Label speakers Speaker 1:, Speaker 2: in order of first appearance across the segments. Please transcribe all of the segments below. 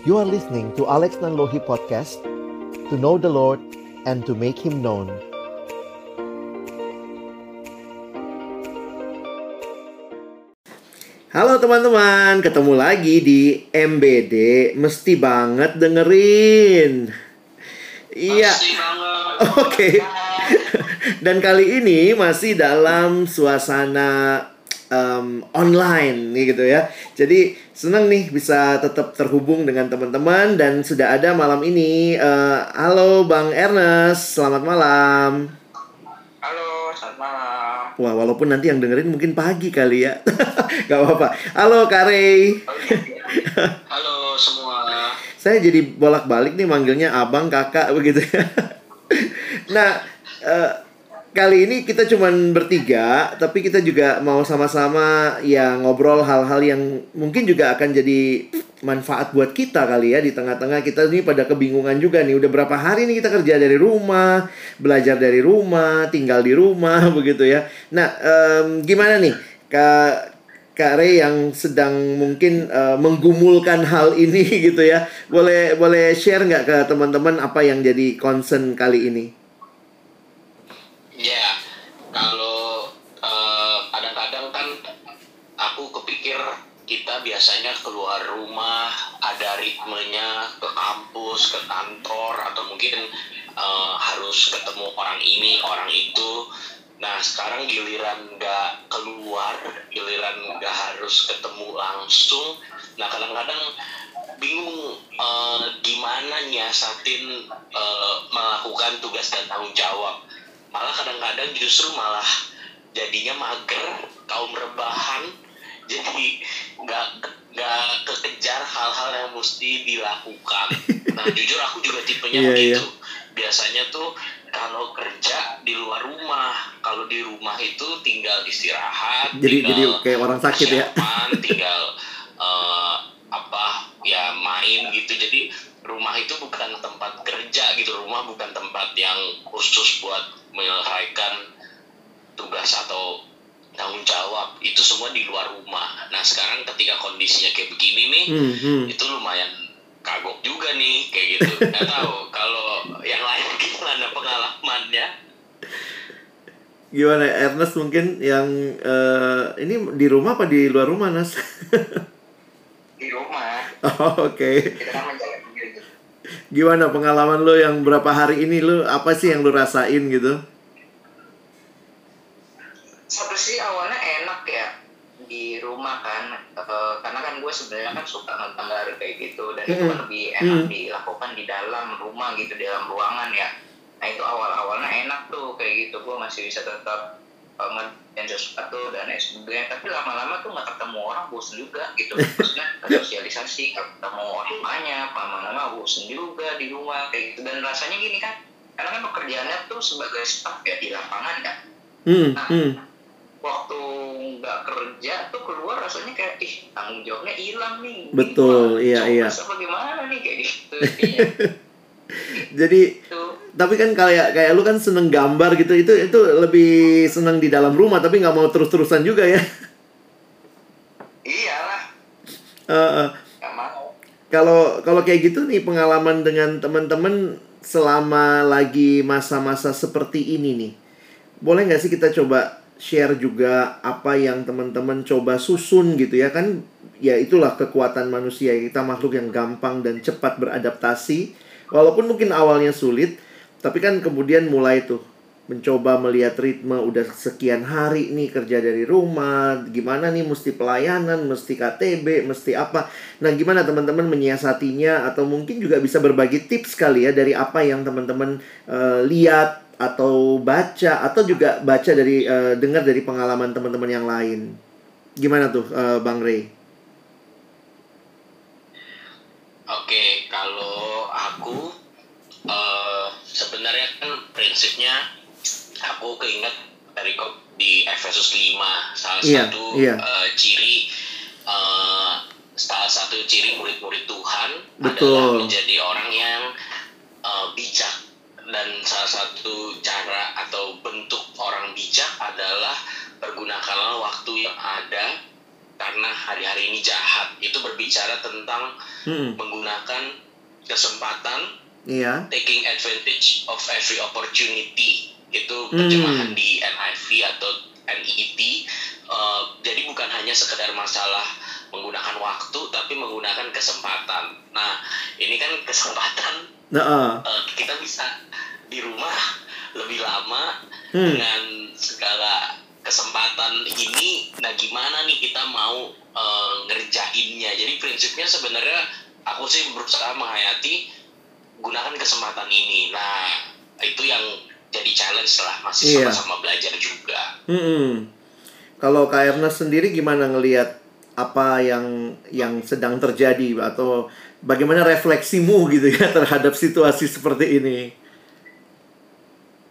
Speaker 1: You are listening to Alex Nanlohi Podcast To know the Lord and to make Him known. Halo teman-teman, ketemu lagi di MBD Mesti banget dengerin. Iya. Oke. Dan kali ini masih dalam suasana um, online nih gitu ya. Jadi senang nih bisa tetap terhubung dengan teman-teman dan sudah ada malam ini. Uh, halo Bang Ernest, selamat malam.
Speaker 2: Halo, selamat malam.
Speaker 1: Wah, walaupun nanti yang dengerin mungkin pagi kali ya. Gak apa-apa. Halo Kare.
Speaker 2: Halo semua.
Speaker 1: Saya jadi bolak-balik nih manggilnya abang, kakak begitu ya. nah, uh, kali ini kita cuman bertiga, tapi kita juga mau sama-sama ya ngobrol hal-hal yang mungkin juga akan jadi manfaat buat kita kali ya di tengah-tengah kita ini pada kebingungan juga nih. Udah berapa hari nih kita kerja dari rumah, belajar dari rumah, tinggal di rumah begitu ya. Nah, um, gimana nih Kak Kak Ray yang sedang mungkin uh, menggumulkan hal ini gitu ya. Boleh boleh share nggak ke teman-teman apa yang jadi concern kali ini?
Speaker 2: Ya, kalau uh, kadang-kadang kan aku kepikir kita biasanya keluar rumah ada ritmenya ke kampus, ke kantor atau mungkin uh, harus ketemu orang ini, orang itu. Nah sekarang giliran nggak keluar, giliran nggak harus ketemu langsung. Nah kadang-kadang bingung uh, gimana nyiasatin uh, melakukan tugas dan tanggung jawab malah kadang-kadang justru malah jadinya mager kaum rebahan. Jadi nggak nggak kekejar hal-hal yang mesti dilakukan. Nah jujur aku juga tipenya yeah, begitu. Yeah. biasanya tuh kalau kerja di luar rumah. Kalau di rumah itu tinggal istirahat
Speaker 1: jadi tinggal jadi kayak orang sakit ya.
Speaker 2: tinggal uh, apa ya main gitu. Jadi rumah itu bukan tempat kerja gitu. Rumah bukan tempat yang khusus buat menyelesaikan tugas atau tanggung jawab itu semua di luar rumah. Nah sekarang ketika kondisinya kayak begini nih, hmm, hmm. itu lumayan kagok juga nih kayak gitu. Gak tahu kalau yang lain gimana pengalamannya?
Speaker 1: Gimana Ernest mungkin yang uh, ini di rumah apa di luar rumah Nas?
Speaker 2: di rumah.
Speaker 1: Oh, Oke. Okay. Gimana pengalaman lo yang berapa hari ini lo apa sih yang lo rasain gitu?
Speaker 2: Satu sih awalnya enak ya di rumah kan e, karena kan gue sebenarnya kan suka nonton kayak gitu dan mm -hmm. itu kan lebih enak mm. dilakukan di dalam rumah gitu di dalam ruangan ya nah itu awal awalnya enak tuh kayak gitu gue masih bisa tetap sesuatu dan lain sebagainya. Tapi lama-lama tuh nggak ketemu orang bosan juga gitu. Maksudnya sosialisasi ketemu orang banyak lama-lama bosan juga di rumah kayak gitu. Dan rasanya gini kan karena kan pekerjaannya tuh sebagai staff ya di lapangan ya hmm, nah hmm. waktu nggak kerja tuh keluar rasanya kayak ih tanggung jawabnya hilang nih.
Speaker 1: Betul iya iya.
Speaker 2: bagaimana nih kayak gitu
Speaker 1: jadi tapi kan kayak kayak lu kan seneng gambar gitu itu itu lebih seneng di dalam rumah tapi nggak mau terus terusan juga ya.
Speaker 2: Iyalah.
Speaker 1: Uh, uh. kalau kalau kayak gitu nih pengalaman dengan teman-teman selama lagi masa-masa seperti ini nih. Boleh nggak sih kita coba share juga apa yang teman-teman coba susun gitu ya? Kan ya itulah kekuatan manusia kita makhluk yang gampang dan cepat beradaptasi. Walaupun mungkin awalnya sulit tapi kan kemudian mulai tuh mencoba melihat ritme udah sekian hari nih kerja dari rumah, gimana nih mesti pelayanan, mesti KTB, mesti apa. Nah, gimana teman-teman menyiasatinya atau mungkin juga bisa berbagi tips kali ya dari apa yang teman-teman uh, lihat atau baca atau juga baca dari uh, dengar dari pengalaman teman-teman yang lain. Gimana tuh uh, Bang Ray?
Speaker 2: Oke, kalau aku uh, sebenarnya kan prinsipnya aku keinget dari di Efesus 5 salah yeah, satu yeah. Uh, ciri uh, salah satu ciri murid-murid Tuhan Betul. adalah menjadi orang yang uh, bijak dan salah satu cara atau bentuk orang bijak adalah pergunakanlah waktu yang ada karena hari-hari ini jahat itu berbicara tentang
Speaker 1: Hmm.
Speaker 2: menggunakan kesempatan
Speaker 1: Iya.
Speaker 2: taking advantage of every opportunity. Itu
Speaker 1: Hmm.
Speaker 2: terjemahan di NIV atau NET Eh, jadi bukan hanya sekedar masalah menggunakan waktu tapi menggunakan kesempatan. Nah ini kan kesempatan.
Speaker 1: Nah,
Speaker 2: eh, kita bisa di rumah lebih lama
Speaker 1: Hmm.
Speaker 2: dengan segala kesempatan ini. Nah gimana nih kita mau eh, ngerjainnya? Jadi prinsipnya sebenarnya aku sih berusaha menghayati gunakan kesempatan ini nah itu yang jadi challenge lah masih
Speaker 1: Iya.
Speaker 2: sama-sama belajar juga
Speaker 1: Mm-mm. Kalau Kak Ernest sendiri gimana ngelihat apa yang yang sedang terjadi atau bagaimana refleksimu gitu ya terhadap situasi seperti ini?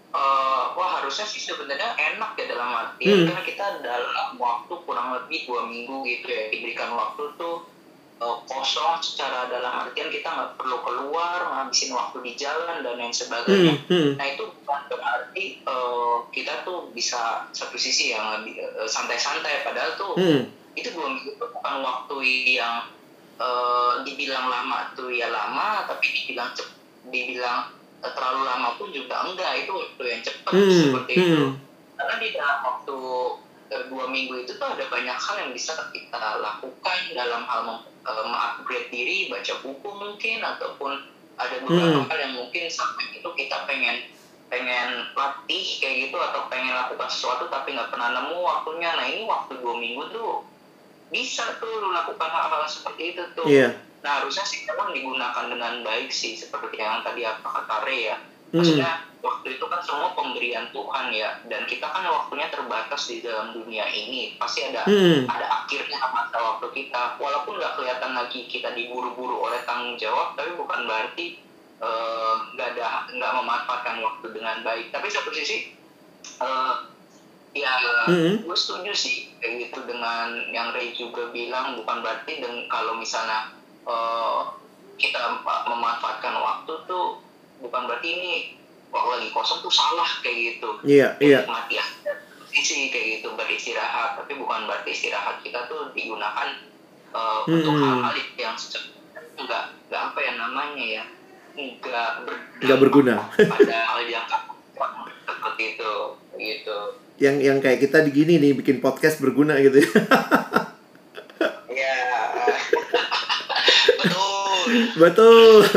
Speaker 3: Eh, wah harusnya sih sebenarnya enak ya dalam artian
Speaker 1: Hmm.
Speaker 3: karena kita dalam waktu kurang lebih dua minggu gitu ya diberikan waktu tuh eh, kosong secara dalam artian kita nggak perlu keluar ngabisin waktu di jalan dan lain sebagainya
Speaker 1: Hmm, hmm.
Speaker 3: Nah itu bukan berarti eh, kita tuh bisa satu sisi yang eh, santai-santai padahal tuh
Speaker 1: Hmm.
Speaker 3: itu itu bukan waktu yang eh, dibilang lama tuh ya lama tapi dibilang cep, dibilang terlalu lama pun juga enggak itu waktu yang cepat
Speaker 1: Hmm,
Speaker 3: seperti itu
Speaker 1: hmm.
Speaker 3: karena di dalam waktu dua minggu itu tuh ada banyak hal yang bisa kita lakukan dalam hal eh, mengupgrade diri baca buku mungkin ataupun ada beberapa
Speaker 1: Hmm.
Speaker 3: hal yang mungkin sampai itu kita pengen pengen latih kayak gitu atau pengen lakukan sesuatu tapi nggak pernah nemu waktunya nah ini waktu dua minggu tuh bisa tuh lu lakukan hal-hal seperti itu tuh
Speaker 1: Iya.
Speaker 3: nah harusnya sih memang digunakan dengan baik sih seperti yang tadi apa kata Ray ya
Speaker 1: Hmm.
Speaker 3: Waktu itu kan semua pemberian Tuhan ya. Dan kita kan waktunya terbatas di dalam dunia ini. Pasti ada
Speaker 1: Hmm.
Speaker 3: ada akhirnya masa waktu kita. Walaupun nggak kelihatan lagi kita diburu-buru oleh tanggung jawab tapi bukan berarti eh, nggak ada nggak memanfaatkan waktu dengan baik. Tapi satu sisi eh, ya
Speaker 1: Hmm.
Speaker 3: gue setuju sih kayak gitu dengan yang Ray juga bilang. Bukan berarti dengan kalau misalnya eh, kita memanfaatkan waktu tuh bukan berarti ini waktu lagi kosong tuh salah kayak gitu
Speaker 1: Iya, iya.
Speaker 3: nikmati ya sisi kayak gitu beristirahat tapi bukan berarti istirahat kita tuh digunakan uh, untuk
Speaker 1: Hmm.
Speaker 3: hal-hal yang nggak nggak apa ya namanya ya nggak
Speaker 1: Nggak berguna.
Speaker 3: pada hal yang seperti itu gitu
Speaker 1: Yang yang kayak kita di gini nih bikin podcast berguna gitu ya.
Speaker 2: Betul.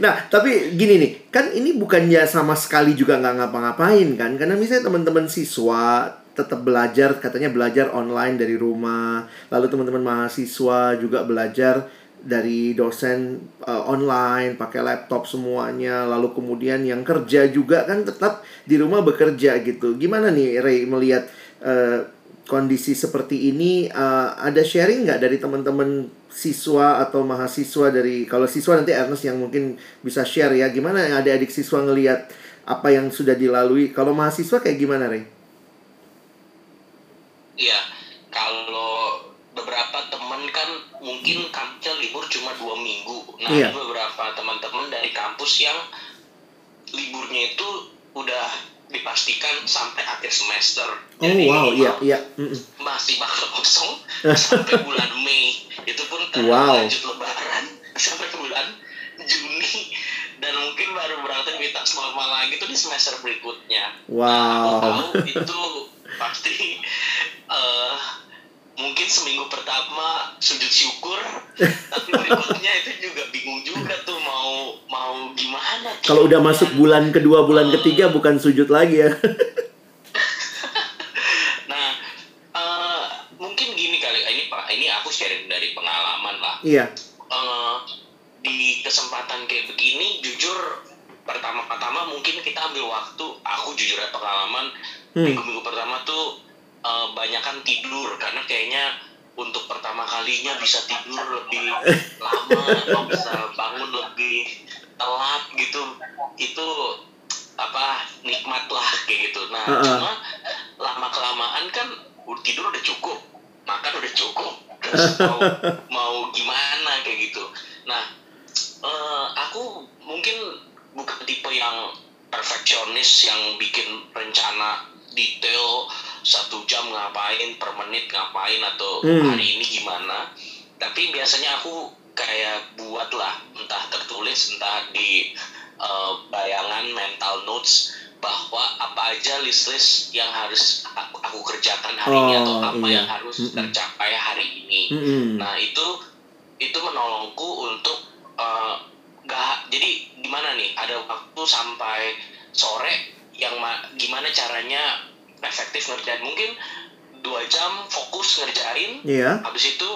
Speaker 1: Nah, tapi gini nih, kan ini bukannya sama sekali juga nggak ngapa-ngapain kan? Karena misalnya teman-teman siswa tetap belajar, katanya belajar online dari rumah. Lalu teman-teman mahasiswa juga belajar dari dosen uh, online, pakai laptop semuanya. Lalu kemudian yang kerja juga kan tetap di rumah bekerja gitu. Gimana nih Ray melihat uh, kondisi seperti ini? Uh, ada sharing nggak dari teman-teman siswa atau mahasiswa dari kalau siswa nanti Ernest yang mungkin bisa share ya gimana yang adik-adik siswa ngelihat apa yang sudah dilalui kalau mahasiswa kayak gimana Ray?
Speaker 2: Iya, kalau beberapa teman kan mungkin kampusnya libur cuma dua minggu. Nah,
Speaker 1: Iya.
Speaker 2: ada beberapa teman-teman dari kampus yang liburnya itu udah dipastikan sampai akhir semester.
Speaker 1: Oh wow, iya iya.
Speaker 2: Masih bakal kosong sampai bulan Mei. Itu pun
Speaker 1: Wow.
Speaker 2: lanjut lebaran sampai bulan Juni dan mungkin baru beraktivitas kita normal lagi tuh di semester berikutnya.
Speaker 1: Wow.
Speaker 2: Aku tahu itu pasti eh, mungkin seminggu pertama sujud syukur, tapi berikutnya itu juga bingung juga tuh mau mau gimana. tuh.
Speaker 1: Kalau udah masuk bulan kedua, bulan ketiga bukan sujud lagi ya.
Speaker 2: Nah, eh, mungkin gini kali ini pak, ini aku sharing dari pengalaman lah.
Speaker 1: Iya.
Speaker 2: Eh, di kesempatan kayak begini, jujur pertama-tama mungkin kita ambil waktu. Aku jujur ya pengalaman
Speaker 1: Hmm.
Speaker 2: minggu-minggu pertama tuh eh, banyakan tidur karena kayaknya untuk pertama kalinya bisa tidur lebih lama atau bisa bangun lebih telat gitu. Itu apa nikmat lah kayak gitu. Nah
Speaker 1: Uh-uh.
Speaker 2: cuma lama kelamaan kan tidur udah cukup makan udah cukup terus mau mau gimana kayak gitu. Nah eh, aku mungkin bukan tipe yang perfeksionis yang bikin rencana detail satu jam ngapain per menit ngapain atau
Speaker 1: Hmm.
Speaker 2: hari ini gimana tapi biasanya aku kayak buat lah entah tertulis entah di uh, bayangan mental notes bahwa apa aja list-list yang harus aku, aku kerjakan hari ini
Speaker 1: Oh,
Speaker 2: atau apa
Speaker 1: iya.
Speaker 2: yang harus
Speaker 1: Mm-mm.
Speaker 2: tercapai hari ini
Speaker 1: Mm-mm.
Speaker 2: Nah itu itu menolongku untuk eh, nggak jadi gimana nih ada waktu sampai sore yang ma- gimana caranya efektif ngerjain mungkin dua jam fokus ngerjain
Speaker 1: Iya.
Speaker 2: habis itu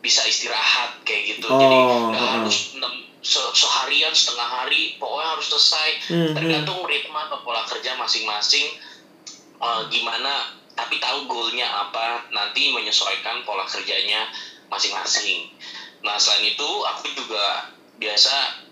Speaker 2: bisa istirahat kayak gitu
Speaker 1: Oh,
Speaker 2: jadi nggak
Speaker 1: oh, oh.
Speaker 2: harus se- seharian setengah hari pokoknya harus selesai
Speaker 1: Mhm.
Speaker 2: tergantung ritme atau pola kerja masing-masing eh, gimana tapi tahu goalnya apa nanti menyesuaikan pola kerjanya masing-masing nah selain itu aku juga biasa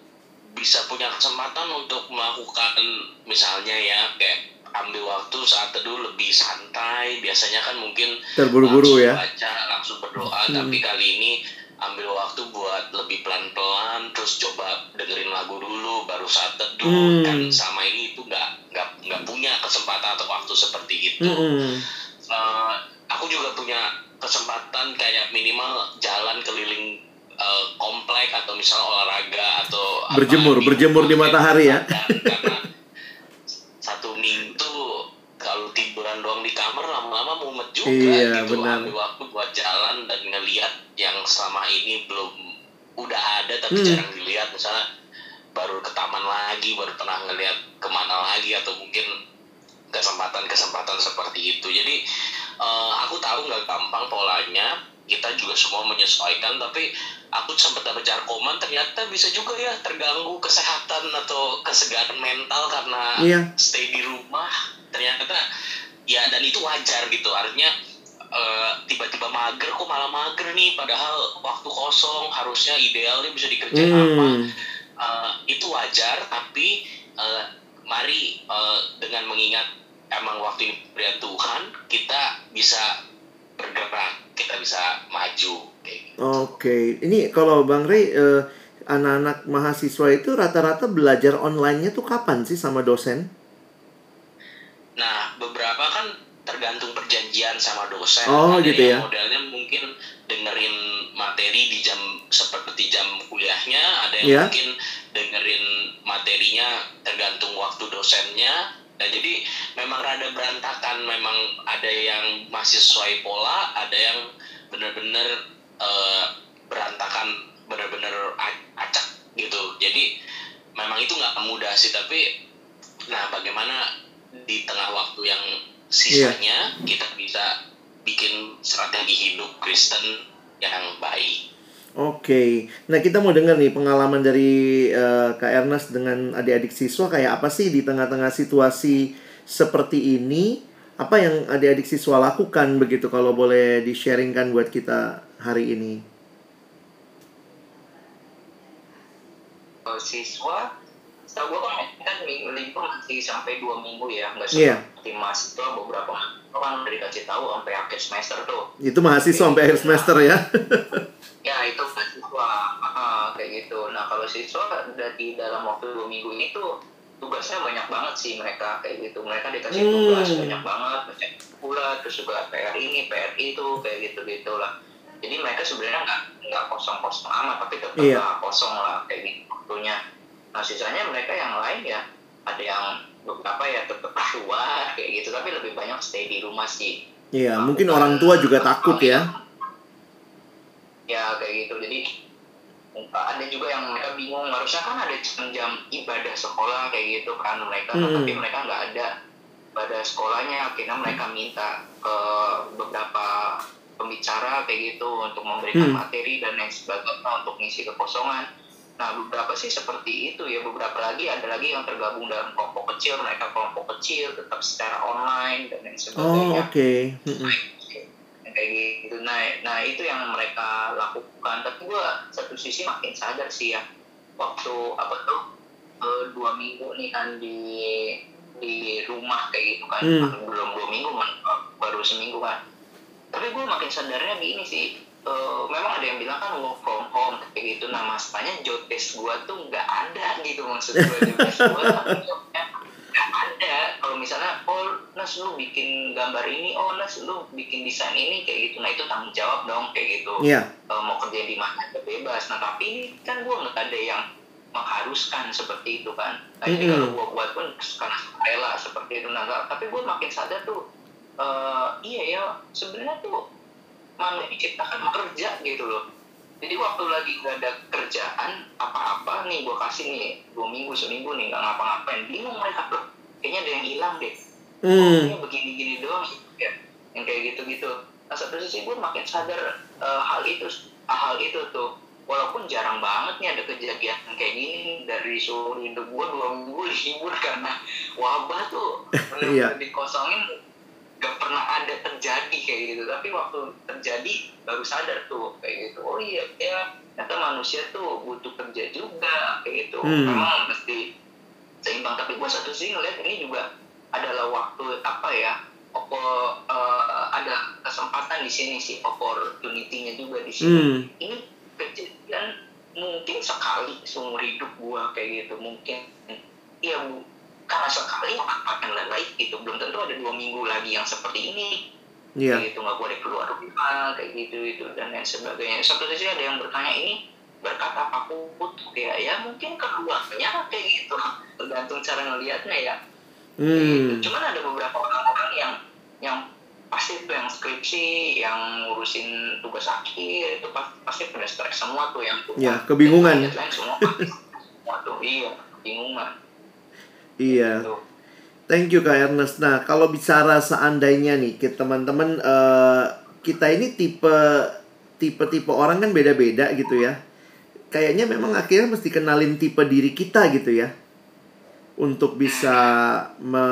Speaker 2: bisa punya kesempatan untuk melakukan misalnya ya kayak ambil waktu saat teduh lebih santai biasanya kan mungkin
Speaker 1: Terburu-buru ya.
Speaker 2: baca langsung berdoa
Speaker 1: Hmm.
Speaker 2: tapi kali ini ambil waktu buat lebih pelan-pelan terus coba dengerin lagu dulu baru saat teduh
Speaker 1: Hmm.
Speaker 2: kan sama ini itu nggak nggak nggak punya kesempatan atau waktu seperti itu
Speaker 1: Mm-mm.
Speaker 2: Eh, aku juga punya kesempatan kayak minimal jalan keliling eh, komplek atau misalnya olahraga atau apa
Speaker 1: Berjemur,
Speaker 2: di
Speaker 1: berjemur di matahari ya.
Speaker 2: karena satu minggu tuh tiduran doang di kamar lama-lama mumet juga
Speaker 1: Iya,
Speaker 2: gitu
Speaker 1: benar.
Speaker 2: ambil waktu buat jalan dan ngelihat yang selama ini belum udah ada tapi
Speaker 1: Hmm.
Speaker 2: jarang dilihat misalnya baru ke taman lagi baru pernah ngelihat ke mana lagi atau mungkin kesempatan-kesempatan seperti itu jadi eh, aku tahu nggak gampang polanya kita juga semua menyesuaikan tapi aku sempat baca koman ternyata bisa juga ya terganggu kesehatan atau kesegaran mental karena
Speaker 1: Iya.
Speaker 2: stay di rumah ternyata ya dan itu wajar gitu artinya eh, tiba-tiba mager kok malah mager nih padahal waktu kosong harusnya idealnya bisa dikerjain apa
Speaker 1: Hmm.
Speaker 2: Eh, itu wajar tapi eh, mari eh, dengan mengingat emang waktu ini pemberian Tuhan kita bisa bergerak kita bisa maju kayak gitu.
Speaker 1: Oke, ini kalau Bang Rey eh, anak-anak mahasiswa itu rata-rata belajar online-nya tuh kapan sih sama dosen?
Speaker 2: Nah, beberapa sama dosen.
Speaker 1: Oh,
Speaker 2: Ada
Speaker 1: gitu
Speaker 2: yang
Speaker 1: ya.
Speaker 2: Modelnya mungkin dengerin materi di jam seperti jam kuliahnya, ada yang
Speaker 1: Iya.
Speaker 2: mungkin dengerin materinya tergantung waktu dosennya. Nah, jadi memang rada berantakan, memang ada yang masih sesuai pola, ada yang benar-benar eh, berantakan, benar-benar acak gitu. Jadi memang itu nggak mudah sih, tapi nah bagaimana di tengah waktu yang sisanya kita bisa bikin strategi hidup Kristen yang baik.
Speaker 1: Oke, nah kita mau dengar nih pengalaman dari eh, Kak Ernest dengan adik-adik siswa kayak apa sih di tengah-tengah situasi seperti ini? Apa yang adik-adik siswa lakukan begitu kalau boleh di-sharingkan buat kita hari ini?
Speaker 3: Kalau siswa setahu gue kan kan minggu libur masih sampai dua minggu ya nggak
Speaker 1: Iya.
Speaker 3: seperti mahasiswa beberapa kan udah dikasih tahu sampai akhir semester tuh
Speaker 1: Itu mahasiswa sampai akhir semester ya?
Speaker 3: ya itu mahasiswa ah, kayak gitu nah kalau siswa udah di dalam waktu dua minggu ini tuh tugasnya banyak banget sih mereka kayak gitu mereka dikasih
Speaker 1: Hmm.
Speaker 3: tugas banyak banget banyak pula terus juga PR ini PR itu kayak gitu gitulah jadi mereka sebenarnya nggak nggak kosong kosong amat tapi tetap
Speaker 1: Iya.
Speaker 3: nggak kosong lah kayak gitu waktunya nah sisanya mereka yang lain ya ada yang beberapa ya tetap keluar kayak gitu. Tapi lebih banyak stay di rumah sih.
Speaker 1: Iya, mungkin orang tua juga takut ya.
Speaker 3: ya kayak gitu. Jadi ada juga yang mereka bingung. Harusnya kan ada jam-jam ibadah sekolah kayak gitu kan. Mereka
Speaker 1: Hmm.
Speaker 3: tapi mereka nggak ada ibadah sekolahnya. Akhirnya mereka minta ke beberapa pembicara kayak gitu untuk memberikan
Speaker 1: Hmm.
Speaker 3: materi dan lain sebagainya untuk ngisi kekosongan nah beberapa sih seperti itu ya. Beberapa lagi ada lagi yang tergabung dalam kelompok kecil. Mereka kelompok kecil tetap secara online dan lain
Speaker 1: Oh,
Speaker 3: sebagainya
Speaker 1: oke. Mm-mm.
Speaker 3: kayak gitu. Nah nah itu yang mereka lakukan. Tapi gua satu sisi makin sadar sih ya. Waktu apa tuh eh, dua minggu nih kan di di rumah kayak gitu kan.
Speaker 1: Hmm.
Speaker 3: belum dua minggu kan baru seminggu kan. Tapi gue makin sadarnya gini sih eh, memang ada yang bilang kan work from home kayak gitu. Nah masalahnya job desk gue tuh nggak ada gitu maksud gue job desk jobnya nggak ada. Kalau misalnya oh Nas lu bikin gambar ini oh Nas lu bikin desain ini kayak gitu. Nah itu tanggung jawab dong kayak gitu.
Speaker 1: Iya.
Speaker 3: Eh, mau kerja di mana bebas. Nah tapi ini kan gue nggak ada yang mengharuskan seperti itu kan. Nah, ini
Speaker 1: Mm-mm.
Speaker 3: kalau gue buat pun karena rela seperti itu. Nah tapi gue makin sadar tuh eh, iya ya sebenarnya tuh manusia diciptakan bekerja gitu loh. Jadi waktu lagi gak ada kerjaan apa-apa nih gue kasih nih dua minggu seminggu nih nggak ngapa-ngapain. Bingung mereka tuh kayaknya ada yang hilang deh.
Speaker 1: Hmm.
Speaker 3: Begini-gini doang ya. Yang kayak gitu-gitu. Nah satu sisi gue makin sadar eh, hal itu hal itu tuh. Walaupun jarang banget nih ada kejadian kayak gini dari seluruh hidup gue dua minggu libur karena wabah tuh
Speaker 1: Iya.
Speaker 3: benar-benar dikosongin gak pernah ada terjadi kayak gitu. Tapi waktu terjadi baru sadar tuh kayak gitu. Oh iya ya ternyata manusia tuh butuh kerja juga kayak gitu.
Speaker 1: Hmm.
Speaker 3: memang mesti seimbang. Tapi gue satu sisi ngeliat ini juga adalah waktu apa ya opo eh, ada kesempatan di sini sih opportunity-nya juga di sini.
Speaker 1: Hmm.
Speaker 3: ini kejadian mungkin sekali seumur hidup gua kayak gitu. Mungkin iya bu karena sekali akan baik gitu. Belum tentu ada dua minggu lagi yang seperti ini.
Speaker 1: Iya.
Speaker 3: kayak gitu nggak boleh keluar rumah kayak gitu itu dan lain sebagainya. Satu sisi ada yang bertanya ini berkat apa butuh ya ya mungkin keluarnya kayak gitu. Tergantung cara ngelihatnya ya.
Speaker 1: Hmm.
Speaker 3: cuman ada beberapa orang-orang yang yang pasti tuh yang skripsi yang ngurusin tugas akhir itu pasti, pasti pada stres semua tuh yang tuh
Speaker 1: Ya, kebingungan.
Speaker 3: Lain semua semua tuh. Iya kebingungan
Speaker 1: Iya.
Speaker 3: Tuh.
Speaker 1: Thank you Kak Ernest. Nah, kalau bicara seandainya nih, kita teman-teman eh, kita ini tipe tipe-tipe orang kan beda-beda gitu ya. Kayaknya memang akhirnya mesti kenalin tipe diri kita gitu ya. Untuk bisa me,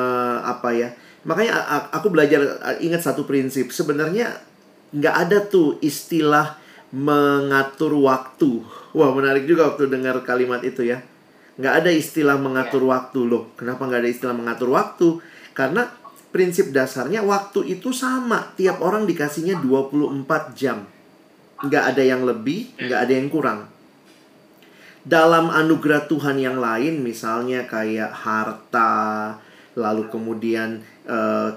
Speaker 1: apa ya? Makanya aku belajar ingat satu prinsip. Sebenarnya nggak ada tuh istilah mengatur waktu. Wah, menarik juga waktu dengar kalimat itu ya nggak ada istilah mengatur waktu loh. Kenapa nggak ada istilah mengatur waktu? Karena prinsip dasarnya waktu itu sama. Tiap orang dikasihnya 24 jam. Nggak ada yang lebih, nggak ada yang kurang. Dalam anugerah Tuhan yang lain, misalnya kayak harta, lalu kemudian eh,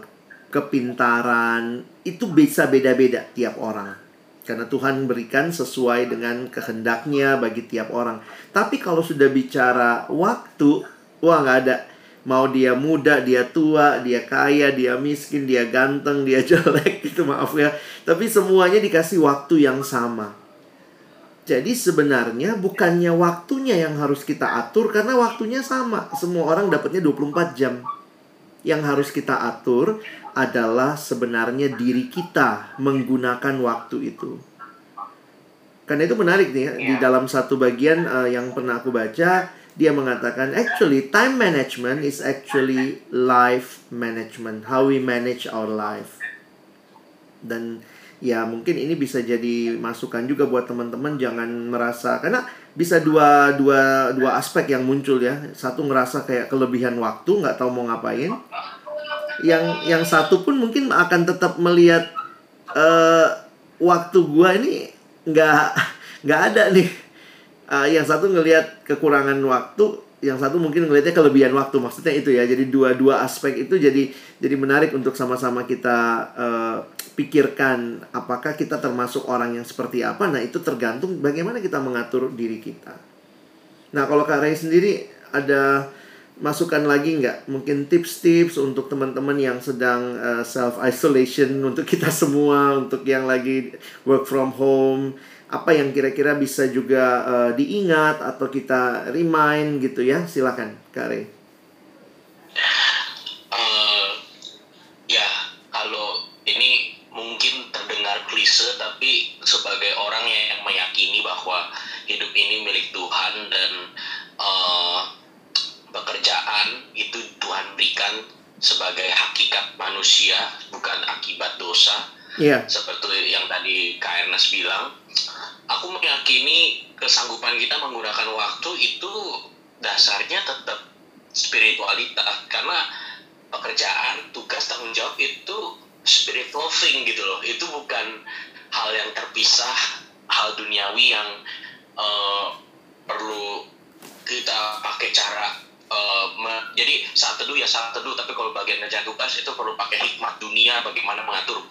Speaker 1: kepintaran, itu bisa beda-beda tiap orang. Karena Tuhan berikan sesuai dengan kehendaknya bagi tiap orang. Tapi kalau sudah bicara waktu, wah nggak ada. Mau dia muda, dia tua, dia kaya, dia miskin, dia ganteng, dia jelek, gitu maaf ya. Tapi semuanya dikasih waktu yang sama. Jadi sebenarnya bukannya waktunya yang harus kita atur karena waktunya sama. Semua orang dapatnya 24 jam. Yang harus kita atur adalah sebenarnya diri kita menggunakan waktu itu. Karena itu menarik nih ya, di
Speaker 3: Iya.
Speaker 1: dalam satu bagian eh, yang pernah aku baca dia mengatakan actually time management is actually life management, how we manage our life. Dan ya mungkin ini bisa jadi masukan juga buat teman-teman jangan merasa karena bisa dua dua dua aspek yang muncul ya. Satu ngerasa kayak kelebihan waktu, nggak tahu mau ngapain. Yang yang satu pun mungkin akan tetap melihat eh waktu gua ini nggak nggak ada nih. Eh, yang satu ngelihat kekurangan waktu, yang satu mungkin ngelihatnya kelebihan waktu. Maksudnya itu ya. Jadi dua-dua aspek itu jadi jadi menarik untuk sama-sama kita eh, pikirkan apakah kita termasuk orang yang seperti apa. Nah, itu tergantung bagaimana kita mengatur diri kita. Nah, kalau Kak Ray sendiri ada masukan lagi nggak? Mungkin tips-tips untuk teman-teman yang sedang self isolation untuk kita semua, untuk yang lagi work from home, apa yang kira-kira bisa juga eh, diingat atau kita remind gitu ya? Silakan, Kak Ray.
Speaker 2: Eh, ya kalau ini mungkin terdengar klise tapi sebagai orang yang meyakini bahwa hidup ini milik Tuhan dan eh, pekerjaan itu Tuhan berikan sebagai hakikat manusia bukan akibat dosa
Speaker 1: Iya.
Speaker 2: seperti yang tadi Kak Ernest bilang, aku meyakini kesanggupan kita menggunakan waktu itu dasarnya tetap spiritualitas karena pekerjaan, tugas, tanggung jawab itu spiritual thing gitu loh. Itu bukan hal yang terpisah, hal duniawi yang eh, perlu kita pakai cara uh, me- jadi saat teduh ya saat teduh tapi kalau bagian ngerjain tugas itu perlu pakai hikmat dunia bagaimana mengatur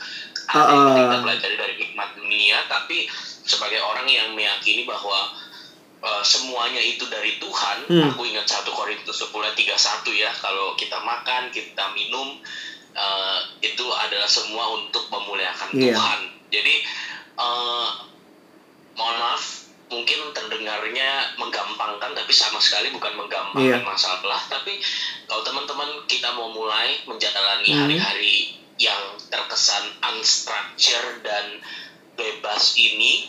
Speaker 1: Ah, ah.
Speaker 2: kita pelajari dari hikmat dunia tapi sebagai orang yang meyakini bahwa uh, semuanya itu dari Tuhan
Speaker 1: Hmm.
Speaker 2: aku ingat 1 Korintus 10 ayat 31 ya kalau kita makan kita minum uh, itu adalah semua untuk memuliakan
Speaker 1: Iya.
Speaker 2: Tuhan jadi uh, mohon maaf mungkin terdengarnya menggampangkan tapi sama sekali bukan menggampangkan
Speaker 1: Iya.
Speaker 2: masalah tapi kalau teman-teman kita mau mulai menjalani
Speaker 1: Hmm.
Speaker 2: hari-hari yang terkesan unstructured dan bebas ini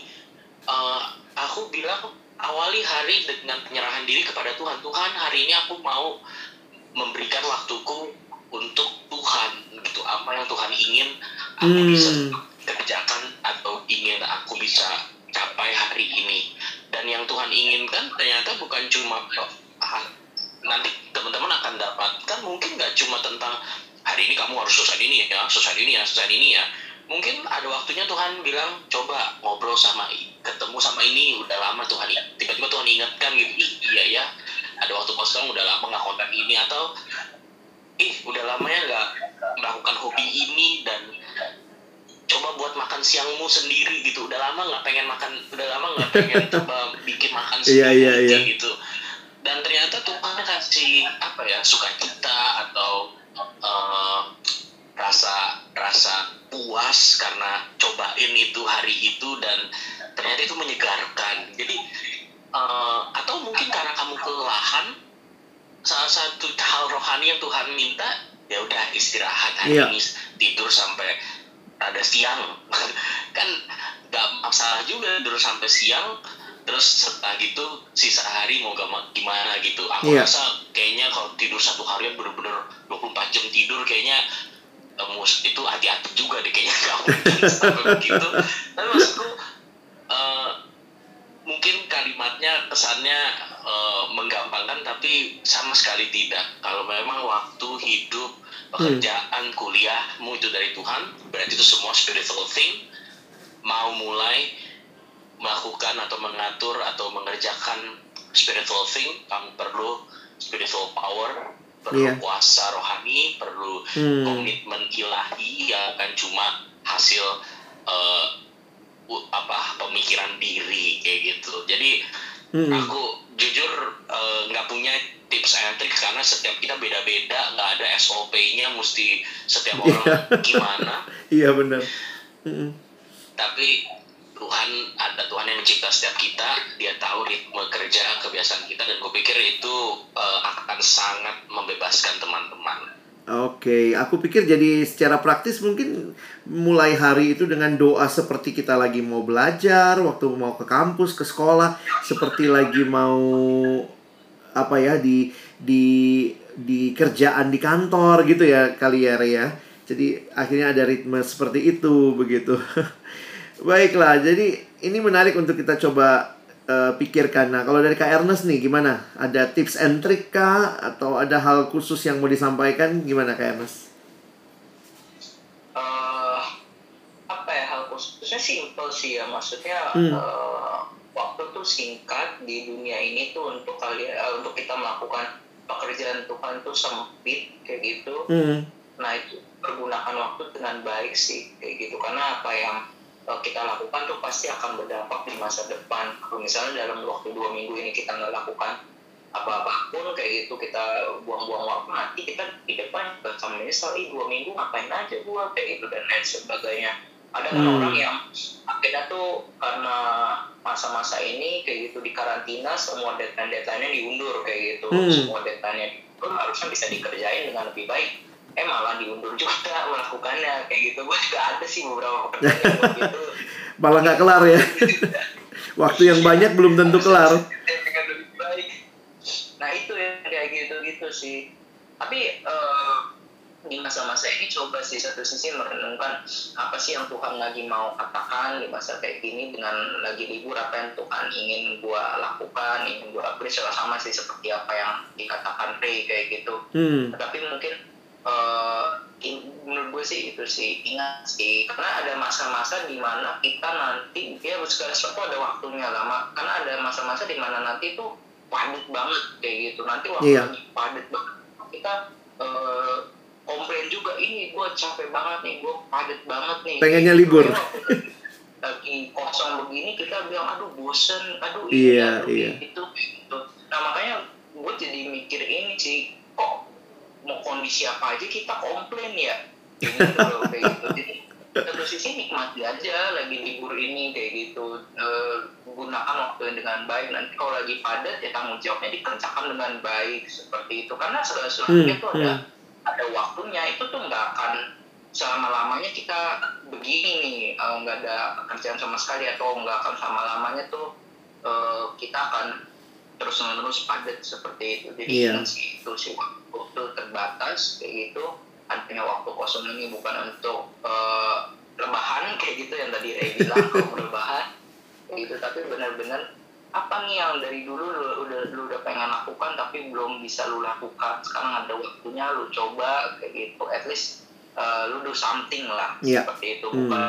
Speaker 2: eh, aku bilang awali hari dengan penyerahan diri kepada Tuhan Tuhan hari ini aku mau memberikan waktuku untuk Tuhan gitu apa yang Tuhan ingin aku
Speaker 1: Hmm.
Speaker 2: bisa kerjakan atau ingin aku bisa capai hari ini. Dan yang Tuhan inginkan ternyata bukan cuma ah, nanti teman-teman akan dapatkan mungkin nggak cuma tentang hari ini kamu harus selesai ini ya selesai ini ya selesai ini ya. Mungkin ada waktunya Tuhan bilang coba ngobrol sama ketemu sama ini udah lama Tuhan tiba-tiba Tuhan ingatkan gitu iya ya ada waktu kosong udah lama nggak kontak ini atau ih udah lama ya nggak melakukan hobi ini dan coba buat makan siangmu sendiri gitu udah lama nggak pengen makan udah lama nggak pengen coba bikin makan
Speaker 1: Iya,
Speaker 2: sendiri
Speaker 1: iya, iya.
Speaker 2: gitu dan ternyata Tuhan kasih apa ya sukacita atau eh, rasa rasa puas karena cobain itu hari itu dan ternyata itu menyegarkan jadi eh, atau mungkin karena kamu kelelahan salah satu hal rohani yang Tuhan minta ya udah istirahat hari
Speaker 1: Iya.
Speaker 2: ini tidur sampai ada siang. Kan nggak masalah juga tidur sampai siang terus setelah gitu sisa hari mau gama- gimana gitu. Aku
Speaker 1: Iya.
Speaker 2: rasa kayaknya kalau tidur satu harian bener-bener 24 jam tidur kayaknya eh, mus- itu hati-hati juga deh kayaknya nggak mungkin sampai begitu. Tapi maksudku eh, mungkin kalimatnya kesannya eh, menggampangkan tapi sama sekali tidak kalau memang waktu hidup pekerjaan kuliahmu itu dari Tuhan berarti itu semua spiritual thing mau mulai melakukan atau mengatur atau mengerjakan spiritual thing kamu perlu spiritual power perlu
Speaker 1: Iya.
Speaker 2: kuasa rohani perlu
Speaker 1: Hmm.
Speaker 2: komitmen ilahi yang bukan cuma hasil eh, u- apa pemikiran diri jadi
Speaker 1: Hmm.
Speaker 2: aku jujur eh, nggak punya tips and trick karena setiap kita beda-beda nggak ada SOP-nya mesti setiap orang gimana
Speaker 1: Iya benar. Mm-mm.
Speaker 2: tapi Tuhan ada Tuhan yang mencipta setiap kita dia tahu ritme kerja kebiasaan kita dan gue pikir itu eh, akan sangat membebaskan teman-teman
Speaker 1: Oke, aku pikir jadi secara praktis mungkin mulai hari itu dengan doa seperti kita lagi mau belajar, waktu mau ke kampus, ke sekolah, seperti lagi mau apa ya di di di kerjaan di kantor gitu ya kali ya ya. Jadi akhirnya ada ritme seperti itu begitu. Baiklah, jadi ini menarik untuk kita coba eh, pikirkan. Nah, kalau dari Kak Ernest nih gimana? Ada tips and trick kah atau ada hal khusus yang mau disampaikan gimana Kak Ernest?
Speaker 3: eh apa ya hal khususnya simple sih ya maksudnya
Speaker 1: Hmm.
Speaker 3: eh, waktu tuh singkat di dunia ini tuh untuk kalian eh, untuk kita melakukan pekerjaan Tuhan tuh sempit kayak gitu
Speaker 1: Hmm.
Speaker 3: nah itu pergunakan waktu dengan baik sih kayak gitu karena apa yang kita lakukan tuh pasti akan berdampak di masa depan. Kalau misalnya dalam waktu dua minggu ini kita nggak lakukan apa-apapun kayak gitu kita buang-buang waktu nanti kita di depan bakal menyesal ih dua minggu ngapain aja gua? Kayak gitu dan lain sebagainya. Ada kan
Speaker 1: Hmm.
Speaker 3: orang yang akhirnya tuh karena masa-masa ini kayak gitu di karantina semua deadline deadline-nya diundur kayak gitu.
Speaker 1: Hmm.
Speaker 3: semua deadline-nya harusnya bisa dikerjain dengan lebih baik eh malah diundur juga melakukannya kayak gitu gue juga ada sih beberapa pekerjaan begitu
Speaker 1: Malah nggak kelar ya. Waktu yang banyak belum tentu kelar.
Speaker 3: nah itu yang kayak gitu gitu sih tapi eh, di masa-masa ini coba sih satu sisi merenungkan apa sih yang Tuhan lagi mau katakan di masa kayak gini dengan lagi libur apa yang Tuhan ingin gua lakukan ingin gua upgrade sama sih seperti apa yang dikatakan Ray kayak gitu
Speaker 1: Hmm.
Speaker 3: tapi mungkin in- menurut gue sih itu sih ingat sih. Karena ada masa-masa di mana kita nanti ya segala sesuatu ada waktunya lama karena ada masa-masa di mana nanti tuh padat banget kayak gitu. Nanti waktu lagi padat banget. Kita eh, komplain juga ini gue capek banget nih gue padat banget nih.
Speaker 1: Pengennya libur.
Speaker 3: Lagi kosong begini kita bilang aduh bosen. Aduh ini
Speaker 1: Iya,
Speaker 3: aduh
Speaker 1: iya.
Speaker 3: itu. Gitu nah makanya gue jadi mikir ini sih kok mau kondisi apa aja kita komplain ya. Gitu kayak gitu. Jadi satu sisi nikmati aja lagi libur ini kayak gitu. Eh, gunakan waktu dengan baik. Nanti kalau lagi padat ya tanggung jawabnya dikerjakan dengan baik seperti itu. Karena segala sesuatunya
Speaker 1: Hmm,
Speaker 3: tuh ada ada waktunya itu tuh nggak akan selama lamanya kita begini nih. Eh, nggak ada pekerjaan sama sekali atau nggak akan selama lamanya tuh eh, kita akan terus menerus padat seperti itu. Jadi sih itu sih terbatas kayak gitu. Artinya waktu kosong ini bukan untuk eh, rebahan kayak gitu yang tadi Ray bilang kalau rebahan kayak gitu. Tapi benar-benar apa nih yang dari dulu lu udah lu udah pengen lakukan tapi belum bisa lu lakukan. Sekarang ada waktunya lu coba kayak gitu. At least uh, lu do something lah
Speaker 1: Iya.
Speaker 3: seperti itu.
Speaker 1: Hmm.
Speaker 3: bukan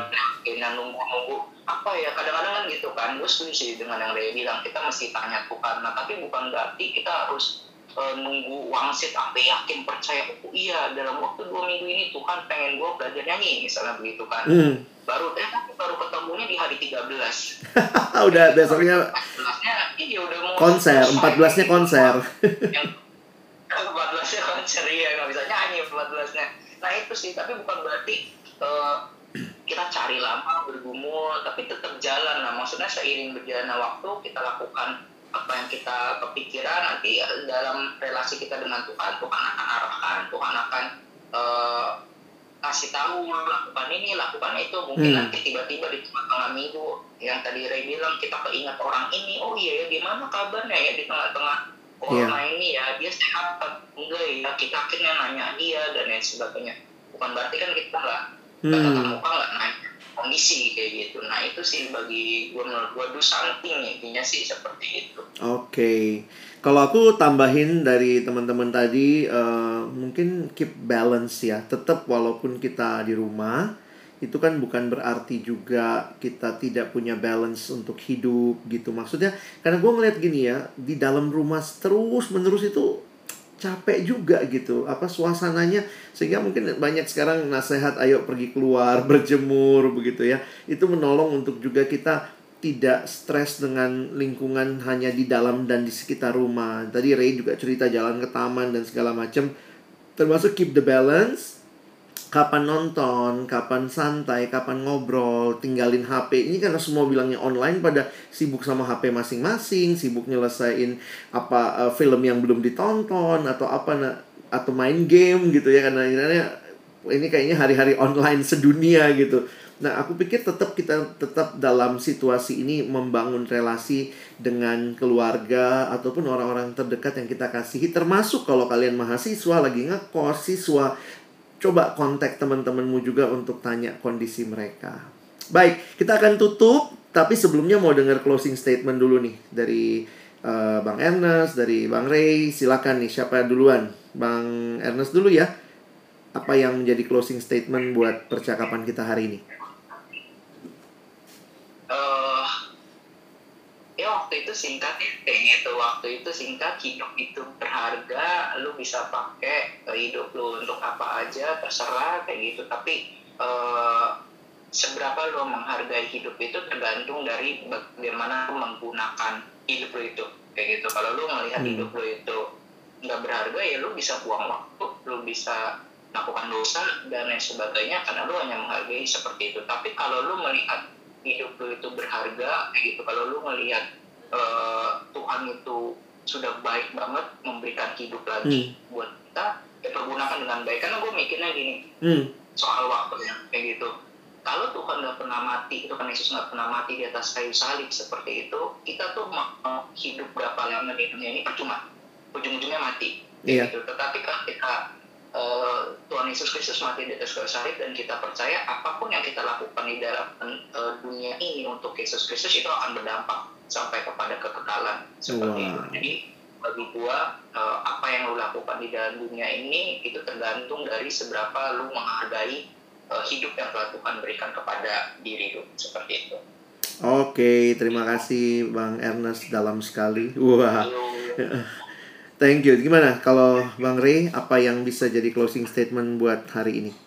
Speaker 3: yang nunggu-nunggu. Apa ya kadang-kadang kan gitu kan gue setuju sih dengan yang Ray bilang kita mesti tanya Tuhan nah tapi bukan berarti kita harus uh, nunggu wangsit sampai yakin percaya oh iya dalam waktu dua minggu ini Tuhan pengen gue belajar nyanyi misalnya begitu kan.
Speaker 1: Hmm.
Speaker 3: baru eh tapi baru ketemunya di hari 13
Speaker 1: Udah besoknya
Speaker 3: 14-nya iya udah mau
Speaker 1: konser, 14-nya konser.
Speaker 3: yang 14-nya konser iya nggak bisa nyanyi 14-nya nah itu sih tapi bukan berarti eh, kita cari lama bergumul tapi tetap jalan. Nah maksudnya seiring berjalannya waktu kita lakukan apa yang kita kepikiran nanti dalam relasi kita dengan Tuhan Tuhan akan arahkan Tuhan akan eh, kasih tahu lakukan ini lakukan itu mungkin
Speaker 1: Hmm.
Speaker 3: nanti tiba-tiba di tengah-tengah minggu yang tadi Ray bilang kita keingat orang ini oh iya ya gimana kabarnya ya di tengah-tengah corona ini ya dia sehat enggak ya kita akhirnya nanya dia dan lain sebagainya bukan berarti kan kita nggak nggak tatap
Speaker 1: Hmm.
Speaker 3: muka nggak nanya kondisi kayak gitu nah itu sih bagi gue menurut gue do something intinya sih seperti itu
Speaker 1: Oke, kalau aku tambahin dari teman-teman tadi, eh, mungkin keep balance ya. Tetap walaupun kita di rumah, itu kan bukan berarti juga kita tidak punya balance untuk hidup gitu. Maksudnya, karena gue ngeliat gini ya, di dalam rumah terus menerus itu capek juga gitu. Apa suasananya sehingga mungkin banyak sekarang nasihat ayo pergi keluar berjemur begitu ya. Itu menolong untuk juga kita tidak stres dengan lingkungan hanya di dalam dan di sekitar rumah. Tadi Ray juga cerita jalan ke taman dan segala macam. Termasuk keep the balance. Kapan nonton, kapan santai, kapan ngobrol, tinggalin HP. Ini karena semua bilangnya online pada sibuk sama HP masing-masing, sibuk nyelesain apa eh, film yang belum ditonton atau apa na- atau main game gitu ya karena ini ini kayaknya hari-hari online sedunia gitu. Nah, aku pikir tetap kita tetap dalam situasi ini membangun relasi dengan keluarga ataupun orang-orang terdekat yang kita kasihi termasuk kalau kalian mahasiswa lagi ngekos, siswa coba kontak teman-temanmu juga untuk tanya kondisi mereka. Baik, kita akan tutup tapi sebelumnya mau dengar closing statement dulu nih dari eh, Bang Ernest, dari Bang Ray. Silakan nih siapa duluan? Bang Ernest dulu ya. Apa yang menjadi closing statement buat percakapan kita hari ini?
Speaker 3: eh ya waktu itu singkat ya kayak gitu. Waktu itu singkat hidup itu berharga lu bisa pakai eh, hidup lu untuk apa aja terserah kayak gitu. Tapi eh seberapa lu menghargai hidup itu tergantung dari bagaimana lu menggunakan hidup lu itu kayak gitu. Kalau lu melihat
Speaker 1: Hmm.
Speaker 3: hidup lu itu nggak berharga ya lu bisa buang waktu lu bisa melakukan dosa dan lain sebagainya karena lu hanya menghargai seperti itu. Tapi kalau lu melihat hidup lu itu berharga gitu. Kalau lu melihat eh, Tuhan itu sudah baik banget memberikan hidup lagi buat kita ya pergunakan dengan baik. Karena gue mikirnya gini
Speaker 1: Hmm,
Speaker 3: soal waktunya kayak gitu. Kalau Tuhan nggak pernah mati Tuhan Yesus nggak pernah mati di atas kayu salib seperti itu kita tuh mau hidup berapa lama di dunia ini percuma. Ujung-ujungnya mati
Speaker 1: Iya.
Speaker 3: gitu. Tetapi kalau eh, Tuhan Yesus Kristus mati di atas kayu salib dan kita percaya apa pun yang kita lakukan di dalam eh, dunia ini untuk Yesus Kristus itu akan berdampak sampai kepada kekekalan seperti
Speaker 1: Wow.
Speaker 3: itu jadi bagi gua eh, apa yang lu lakukan di dalam dunia ini itu tergantung dari seberapa lu menghargai hidup yang telah Tuhan berikan kepada diri lu seperti itu.
Speaker 1: Oke, terima kasih Bang Ernest dalam sekali. Wah,
Speaker 3: Lalu
Speaker 1: Thank you. Gimana kalau Bang Ray apa yang bisa jadi closing statement buat hari ini?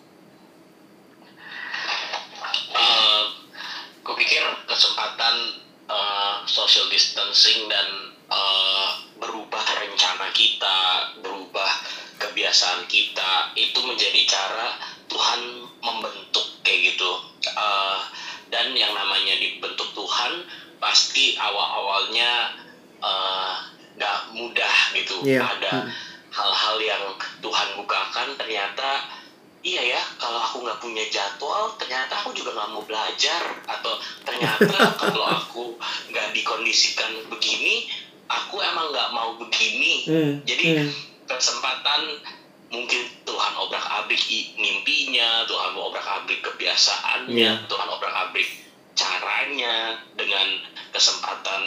Speaker 2: Yeah. Tuhan obrak abrik caranya dengan kesempatan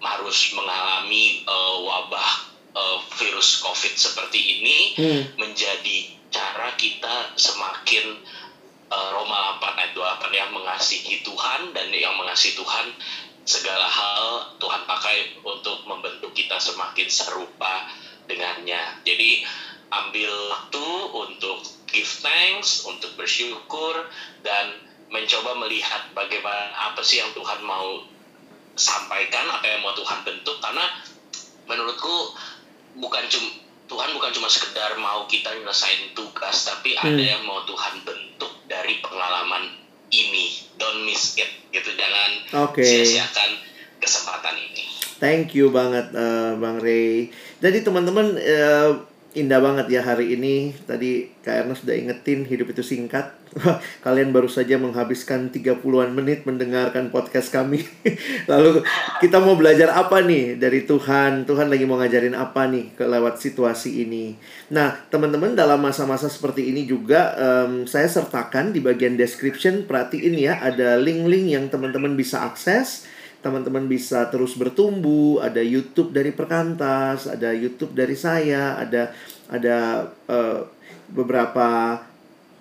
Speaker 2: harus mengalami uh, wabah uh, virus COVID seperti ini hmm. menjadi cara kita semakin uh, Roma 8 ayat 28 yang mengasihi Tuhan dan yang mengasihi Tuhan segala hal Tuhan pakai untuk membentuk kita semakin serupa dengannya. Jadi ambil waktu untuk give thanks, untuk bersyukur dan mencoba melihat bagaimana apa sih yang Tuhan mau sampaikan apa yang mau Tuhan bentuk karena menurutku bukan cuma Tuhan bukan cuma sekedar mau kita nyelesain tugas tapi hmm. ada yang mau Tuhan bentuk dari pengalaman ini don't miss it gitu jangan okay. sia-siakan kesempatan ini
Speaker 1: thank you banget uh, Bang Ray jadi teman-teman uh, indah banget ya hari ini. Tadi Kak Erna sudah ingetin hidup itu singkat. Kalian baru saja menghabiskan 30-an menit mendengarkan podcast kami. Lalu kita mau belajar apa nih dari Tuhan? Tuhan lagi mau ngajarin apa nih lewat situasi ini? Nah, teman-teman dalam masa-masa seperti ini juga um, saya sertakan di bagian description perhatiin ya ada link-link yang teman-teman bisa akses teman-teman bisa terus bertumbuh. Ada YouTube dari Perkantas, ada YouTube dari saya, ada ada uh, beberapa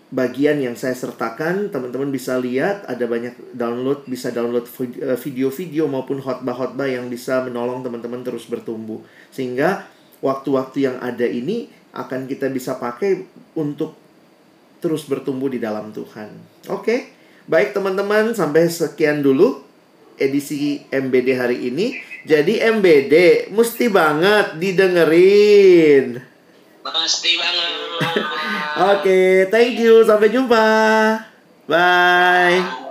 Speaker 1: bagian yang saya sertakan. Teman-teman bisa lihat ada banyak download, bisa download eh, video-video maupun khotbah-khotbah yang bisa menolong teman-teman terus bertumbuh. Sehingga waktu-waktu yang ada ini akan kita bisa pakai untuk terus bertumbuh di dalam Tuhan. Oke. Baik teman-teman, sampai sekian dulu edisi MBD hari ini. Jadi MBD mesti banget didengerin.
Speaker 2: Mesti banget.
Speaker 1: Oke, okay, thank you. Sampai jumpa. Bye.